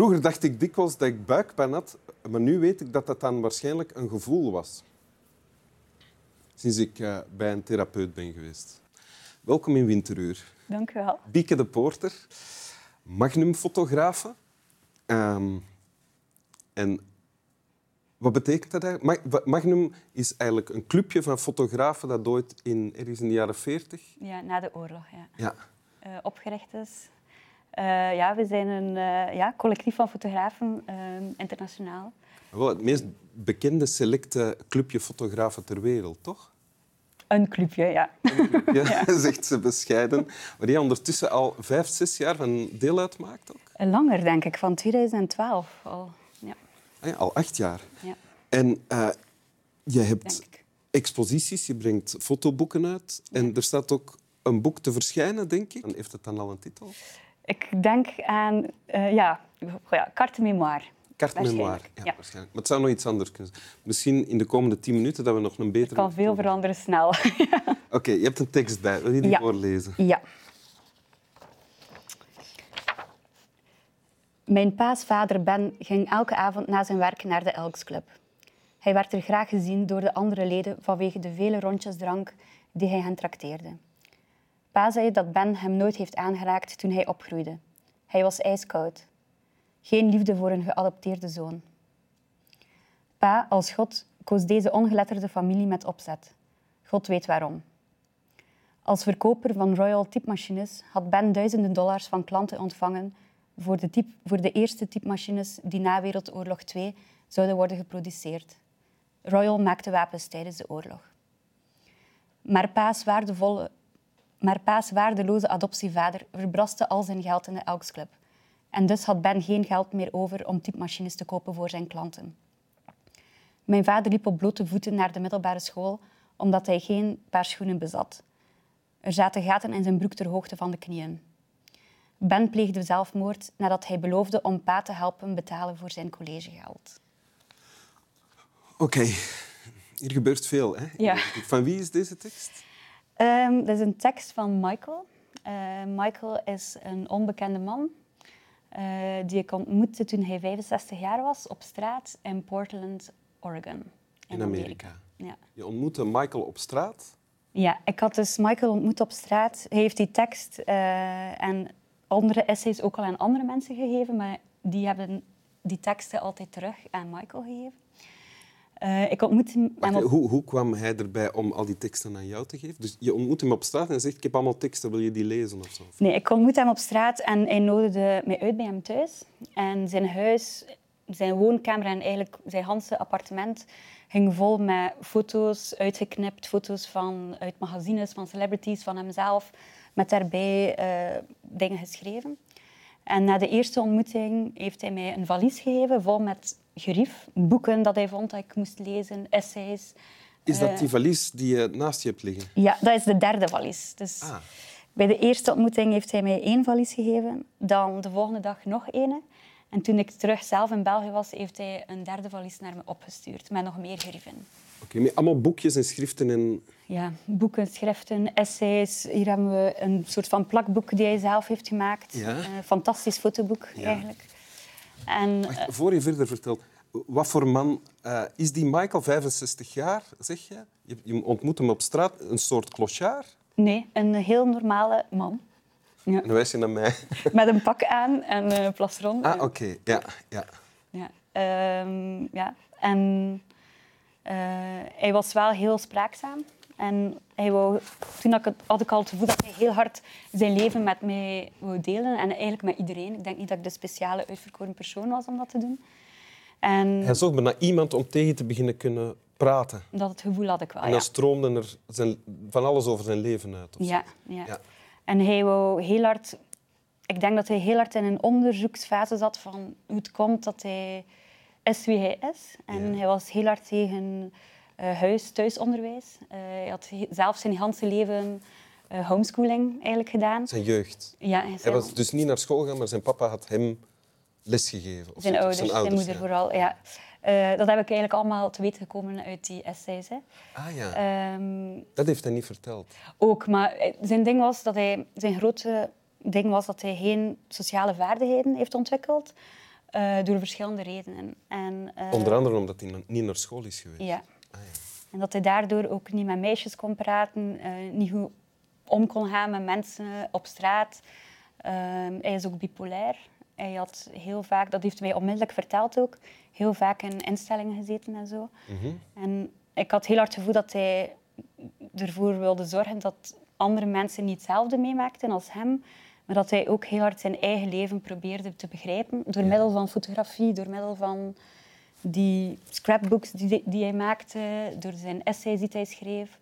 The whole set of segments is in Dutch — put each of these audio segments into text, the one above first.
Vroeger dacht ik dikwijls dat ik buikpijn had, maar nu weet ik dat dat dan waarschijnlijk een gevoel was. Sinds ik uh, bij een therapeut ben geweest. Welkom in Winteruur. Dank u wel. Bieke de Poorter, magnumfotografe. Um, en wat betekent dat eigenlijk? Magnum is eigenlijk een clubje van fotografen dat ooit in, ergens in de jaren 40... Ja, na de oorlog, ja. ja. Uh, opgericht is. Uh, ja, we zijn een uh, ja, collectief van fotografen, internationaal. Wel, het meest bekende selecte clubje fotografen ter wereld, toch? Een clubje, ja. Een clubje, ja. zegt ze bescheiden. Waar jij ondertussen al vijf, zes jaar van deel uitmaakt ook? Langer, denk ik, van 2012 al. Ja. Ah ja, al acht jaar. Ja. En je hebt exposities, je brengt fotoboeken uit. En er staat ook een boek te verschijnen, denk ik. En heeft het dan al een titel? Ik denk aan uh, ja, ja, carte. Carte ja, ja, waarschijnlijk. Maar het zou nog iets anders kunnen zijn. Misschien in de komende tien minuten dat we nog een betere... Het kan veel veranderen snel. Oké, okay, je hebt een tekst bij. Wil je die voorlezen? Ja. Mijn pa's vader Ben ging elke avond na zijn werk naar de Elksclub. Hij werd er graag gezien door de andere leden vanwege de vele rondjes drank die hij hen trakteerde. Pa zei dat Ben hem nooit heeft aangeraakt toen hij opgroeide. Hij was ijskoud. Geen liefde voor een geadopteerde zoon. Pa, als God, koos deze ongeletterde familie met opzet. God weet waarom. Als verkoper van Royal typemachines had Ben duizenden dollars van klanten ontvangen voor de, voor de eerste typemachines die na Wereldoorlog II zouden worden geproduceerd. Royal maakte wapens tijdens de oorlog. Maar pa's, waardevolle, maar pa's waardeloze adoptievader verbraste al zijn geld in de Elksclub. En dus had Ben geen geld meer over om typemachines te kopen voor zijn klanten. Mijn vader liep op blote voeten naar de middelbare school omdat hij geen paar schoenen bezat. Er zaten gaten in zijn broek ter hoogte van de knieën. Ben pleegde zelfmoord nadat hij beloofde om pa te helpen betalen voor zijn collegegeld. Oké, hier gebeurt veel. Hè? Ja. Van wie is deze tekst? Um, dat is een tekst van Michael. Uh, Michael is een onbekende man uh, die ik ontmoette toen hij 65 jaar was op straat in Portland, Oregon. In, in Amerika. Ja. Je ontmoette Michael op straat? Ja, ik had dus Michael ontmoet op straat. Hij heeft die tekst uh, en andere essays ook al aan andere mensen gegeven, maar die hebben die teksten altijd terug aan Michael gegeven. Uh, ik. Wacht, op... hoe, hoe, kwam hij erbij om al die teksten aan jou te geven? Dus je ontmoet hem op straat en zegt, ik heb allemaal teksten, wil je die lezen of zo? Nee, ik ontmoet hem op straat en hij nodigde mij uit bij hem thuis. En zijn huis, zijn woonkamer en eigenlijk zijn hele appartement ging vol met foto's, uitgeknipt, foto's van, uit magazines, van celebrities, van hemzelf, met daarbij uh, dingen geschreven. En na de eerste ontmoeting heeft hij mij een valies gegeven vol met gerief, boeken dat hij vond dat ik moest lezen, essays. Is dat die valies die je naast je hebt liggen? Ja, dat is de derde valies. Dus ah. Bij de eerste ontmoeting heeft hij mij één valies gegeven, dan de volgende dag nog één. En toen ik terug zelf in België was, heeft hij een derde valies naar me opgestuurd met nog meer grieven. Oké, okay, allemaal boekjes en schriften en... Ja, boeken, schriften, essays. Hier hebben we een soort van plakboek die hij zelf heeft gemaakt. Ja? Een fantastisch fotoboek, eigenlijk. En, Wacht, voor je verder vertelt, wat voor man uh, is die Michael? 65 jaar, zeg je? Je ontmoet hem op straat, een soort clochard? Nee, een heel normale man. Ja. Dan wijs je naar mij. Met een pak aan en uh, plastron. Ah, oké. Ja, ja. Ja. Um, ja. En uh, hij was wel heel spraakzaam. En hij wou, toen had ik, had ik al het gevoel dat hij heel hard zijn leven met mij wou delen. En eigenlijk met iedereen. Ik denk niet dat ik de speciale uitverkoren persoon was om dat te doen. En hij zocht naar iemand om tegen te beginnen kunnen praten. Dat het gevoel had ik wel, En dan stroomde er zijn, van alles over zijn leven uit. Ja, ja, ja. En hij wou heel hard... Ik denk dat hij heel hard in een onderzoeksfase zat van hoe het komt dat hij is wie hij is. En hij was heel hard tegen uh, huis, thuisonderwijs. Uh, hij had zelf zijn hele leven uh, homeschooling eigenlijk gedaan. Zijn jeugd? Ja. Hij, hij was dus niet naar school gegaan, maar zijn papa had hem lesgegeven. Of zijn, ouders, zijn, ouders, zijn moeder vooral, ja. Uh, dat heb ik eigenlijk allemaal te weten gekomen uit die essays. Hè. Ah ja. Um, dat heeft hij niet verteld. Ook, maar zijn ding was dat hij, zijn grote ding was dat hij geen sociale vaardigheden heeft ontwikkeld. Uh, door verschillende redenen. En, uh, Onder andere omdat hij niet naar school is geweest. Ja. Ah, ja. En dat hij daardoor ook niet met meisjes kon praten, niet goed om kon gaan met mensen op straat. Ehm, hij is ook bipolair. Hij had heel vaak, dat heeft hij mij onmiddellijk verteld ook, heel vaak in instellingen gezeten en zo. Mhm. En ik had heel hard het gevoel dat hij ervoor wilde zorgen dat andere mensen niet hetzelfde meemaakten als hem. Maar dat hij ook heel hard zijn eigen leven probeerde te begrijpen. Door middel van fotografie, door middel van die scrapbooks die, die hij maakte, door zijn essays die hij schreef.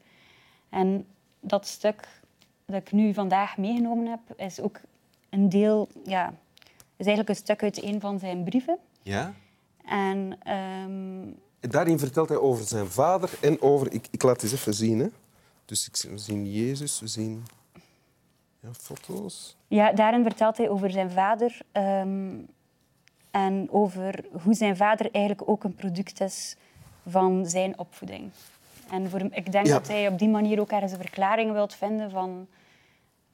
En dat stuk dat ik nu vandaag meegenomen heb, is ook een deel, ja, is eigenlijk een stuk uit een van zijn brieven. Ja? En, um... Daarin vertelt hij over zijn vader en over... Ik, ik laat het eens even zien. Hè. Dus ik, we zien Jezus, we zien ja, foto's. Ja, daarin vertelt hij over zijn vader. Um, en over hoe zijn vader eigenlijk ook een product is van zijn opvoeding. En voor, ik denk dat hij op die manier ook ergens een verklaring wilt vinden van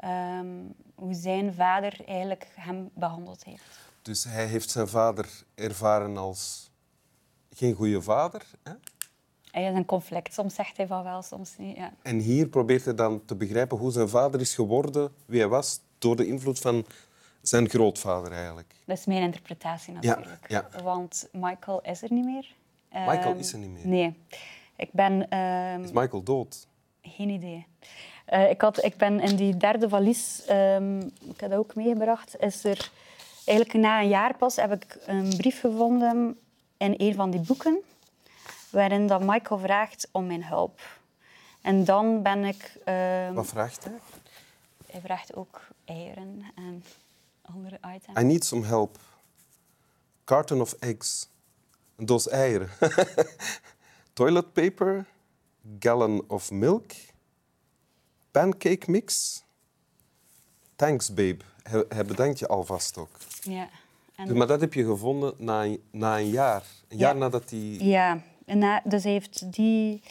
um, hoe zijn vader eigenlijk hem behandeld heeft. Dus hij heeft zijn vader ervaren als geen goede vader? Hè? Hij is een conflict. Soms zegt hij van wel, soms niet. Ja. En hier probeert hij dan te begrijpen hoe zijn vader is geworden, wie hij was, door de invloed van zijn grootvader eigenlijk. Dat is mijn interpretatie natuurlijk. Ja, ja. Want Michael is er niet meer. Michael um, is er niet meer? Nee. Ik ben... Um, is Michael dood? Geen idee. Uh, ik, had, ik ben in die derde valies, um, ik heb dat ook meegebracht, is er eigenlijk na een jaar pas heb ik een brief gevonden in een van die boeken, waarin dat Michael vraagt om mijn hulp. En dan ben ik... Um, Wat vraagt hij? Hij vraagt ook eieren en andere items. I need some help. Carton of eggs. Een doos eieren. Toilet paper. Gallon of milk pancake mix. Thanks, babe. Hij, bedankt je alvast ook. Ja. En... Maar dat heb je gevonden na een, na een jaar. Een jaar nadat hij... Ja. En na, dus hij heeft die,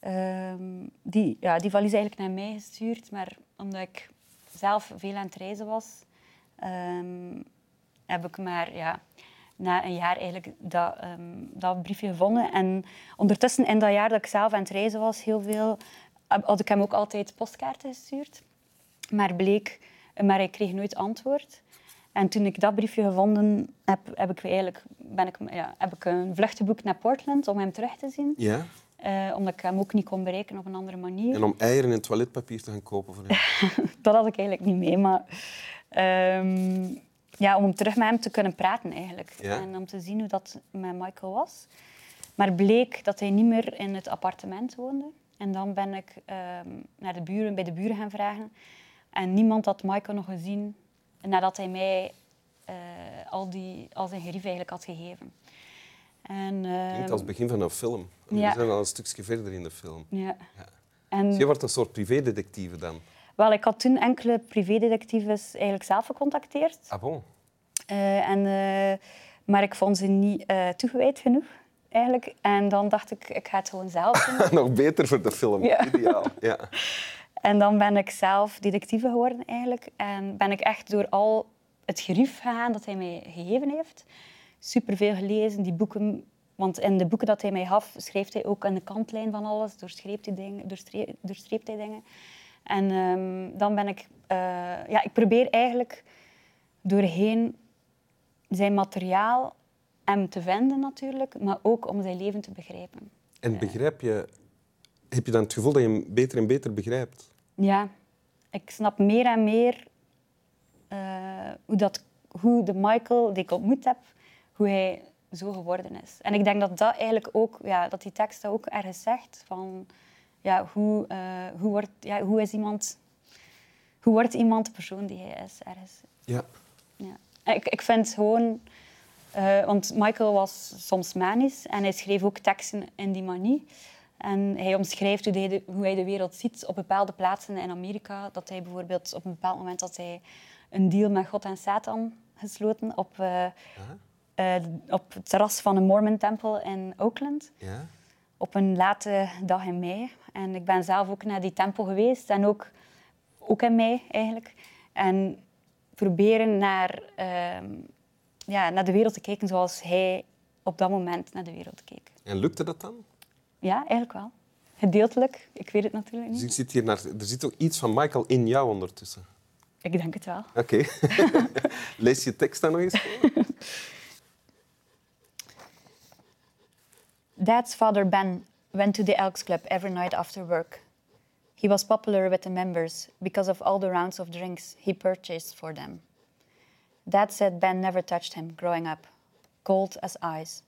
um, die, ja, die valies eigenlijk naar mij gestuurd. Maar omdat ik zelf veel aan het reizen was, um, heb ik maar ja, na een jaar eigenlijk dat, um, dat briefje gevonden. En ondertussen in dat jaar dat ik zelf aan het reizen was, heel veel had ik hem ook altijd postkaarten gestuurd. Maar bleek, maar hij kreeg nooit antwoord. En toen ik dat briefje gevonden heb, heb ik eigenlijk ben ik, ja, heb ik een vlucht geboekt naar Portland om hem terug te zien. Ja? Uh, omdat ik hem ook niet kon bereiken op een andere manier. En om eieren en toiletpapier te gaan kopen voor hem? dat had ik eigenlijk niet mee, maar... Um, ja, om terug met hem te kunnen praten eigenlijk. Ja? En om te zien hoe dat met Michael was. Maar bleek dat hij niet meer in het appartement woonde. En dan ben ik ehm, naar de buren, bij de buren gaan vragen. En niemand had Michael nog gezien nadat hij mij uh, al, die, al zijn gerief eigenlijk had gegeven. En, uh, Klinkt als het begin van een film. We zijn al een stukje verder in de film. Ja. ja. En, dus je wordt een soort privédetectieve dan? Wel, ik had toen enkele privédetectives eigenlijk zelf gecontacteerd. Ah bon? Uh, en, uh, maar ik vond ze niet toegewijd genoeg eigenlijk. En dan dacht ik, ik ga het gewoon zelf doen. Nog beter voor de film, ideaal. Ja. En dan ben ik zelf detectieve geworden eigenlijk. En ben ik echt door al het gerief gegaan dat hij mij gegeven heeft. Superveel gelezen, die boeken... Want in de boeken dat hij mij gaf, schreef hij ook aan de kantlijn van alles. Doorstreept hij dingen. Doorstreept hij dingen. En um, dan ben ik... Uh, ja, ik probeer eigenlijk doorheen zijn materiaal hem te vinden natuurlijk, maar ook om zijn leven te begrijpen. En begrijp je, heb je dan het gevoel dat je hem beter en beter begrijpt? Ja, ik snap meer en meer uh, hoe, dat, hoe de Michael die ik ontmoet heb, hoe hij zo geworden is. En ik denk dat dat eigenlijk ook, ja, dat die tekst dat ook ergens zegt van ja, hoe, uh, hoe, wordt, ja, hoe is iemand, hoe wordt iemand de persoon die hij is ergens. Ja. ja. Ik, ik vind gewoon uh, want Michael was soms manisch en hij schreef ook teksten in die manier. En hij omschrijft hoe hij, de, hoe hij de wereld ziet op bepaalde plaatsen in Amerika. Dat hij bijvoorbeeld op een bepaald moment dat hij een deal met God en Satan gesloten op, uh, uh, op het terras van een Mormon-tempel in Oakland. Ja. Op een late dag in mei. En ik ben zelf ook naar die tempel geweest. En ook, ook in mei eigenlijk. En proberen naar... Ja, naar de wereld te kijken zoals hij op dat moment naar de wereld keek. En lukte dat dan? Ja, eigenlijk wel. Gedeeltelijk. Ik weet het natuurlijk Dus niet. ik zit hier naar, er zit ook iets van Michael in jou ondertussen. Ik denk het wel. Oké. Lees je tekst dan nog eens voor? Dad's father, Ben, went to the Elks Club every night after work. He was popular with the members because of all the rounds of drinks he purchased for them. Dad said Ben never touched him growing up, cold as ice.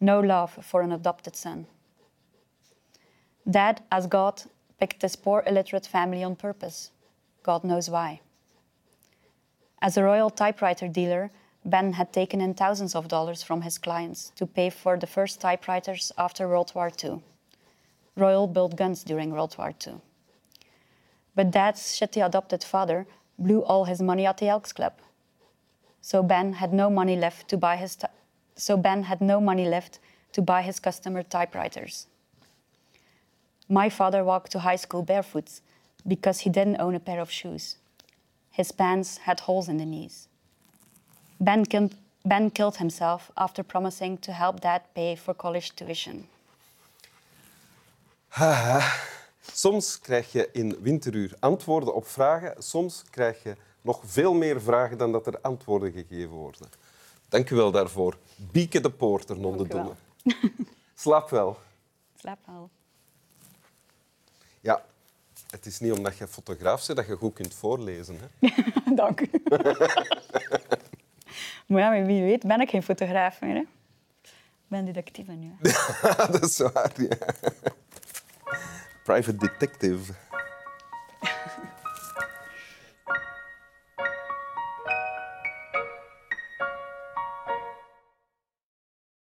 No love for an adopted son. Dad, as God, picked this poor illiterate family on purpose. God knows why. As a royal typewriter dealer, Ben had taken in thousands of dollars from his clients to pay for the first typewriters after World War II. Royal built guns during World War II. But Dad's shitty adopted father blew all his money at the Elks Club. So Ben had no money left to buy his so Ben had no money left to buy his customer typewriters. My father walked to high school barefoot because he didn't own a pair of shoes. His pants had holes in the knees. Ben, ben killed himself after promising to help dad pay for college tuition. Soms krijg je in Winteruur antwoorden op vragen. Soms krijg je nog veel meer vragen dan dat er antwoorden gegeven worden. Dank u wel daarvoor. Bieke de Poorter, non de. Domme. Slaap wel. Slaap wel. Ja, het is niet omdat je fotograaf bent dat je goed kunt voorlezen. Hè? Dank u. maar ja, wie weet ben ik geen fotograaf meer. Hè? Ik ben detectieve nu. dat is waar, ja. Private detective.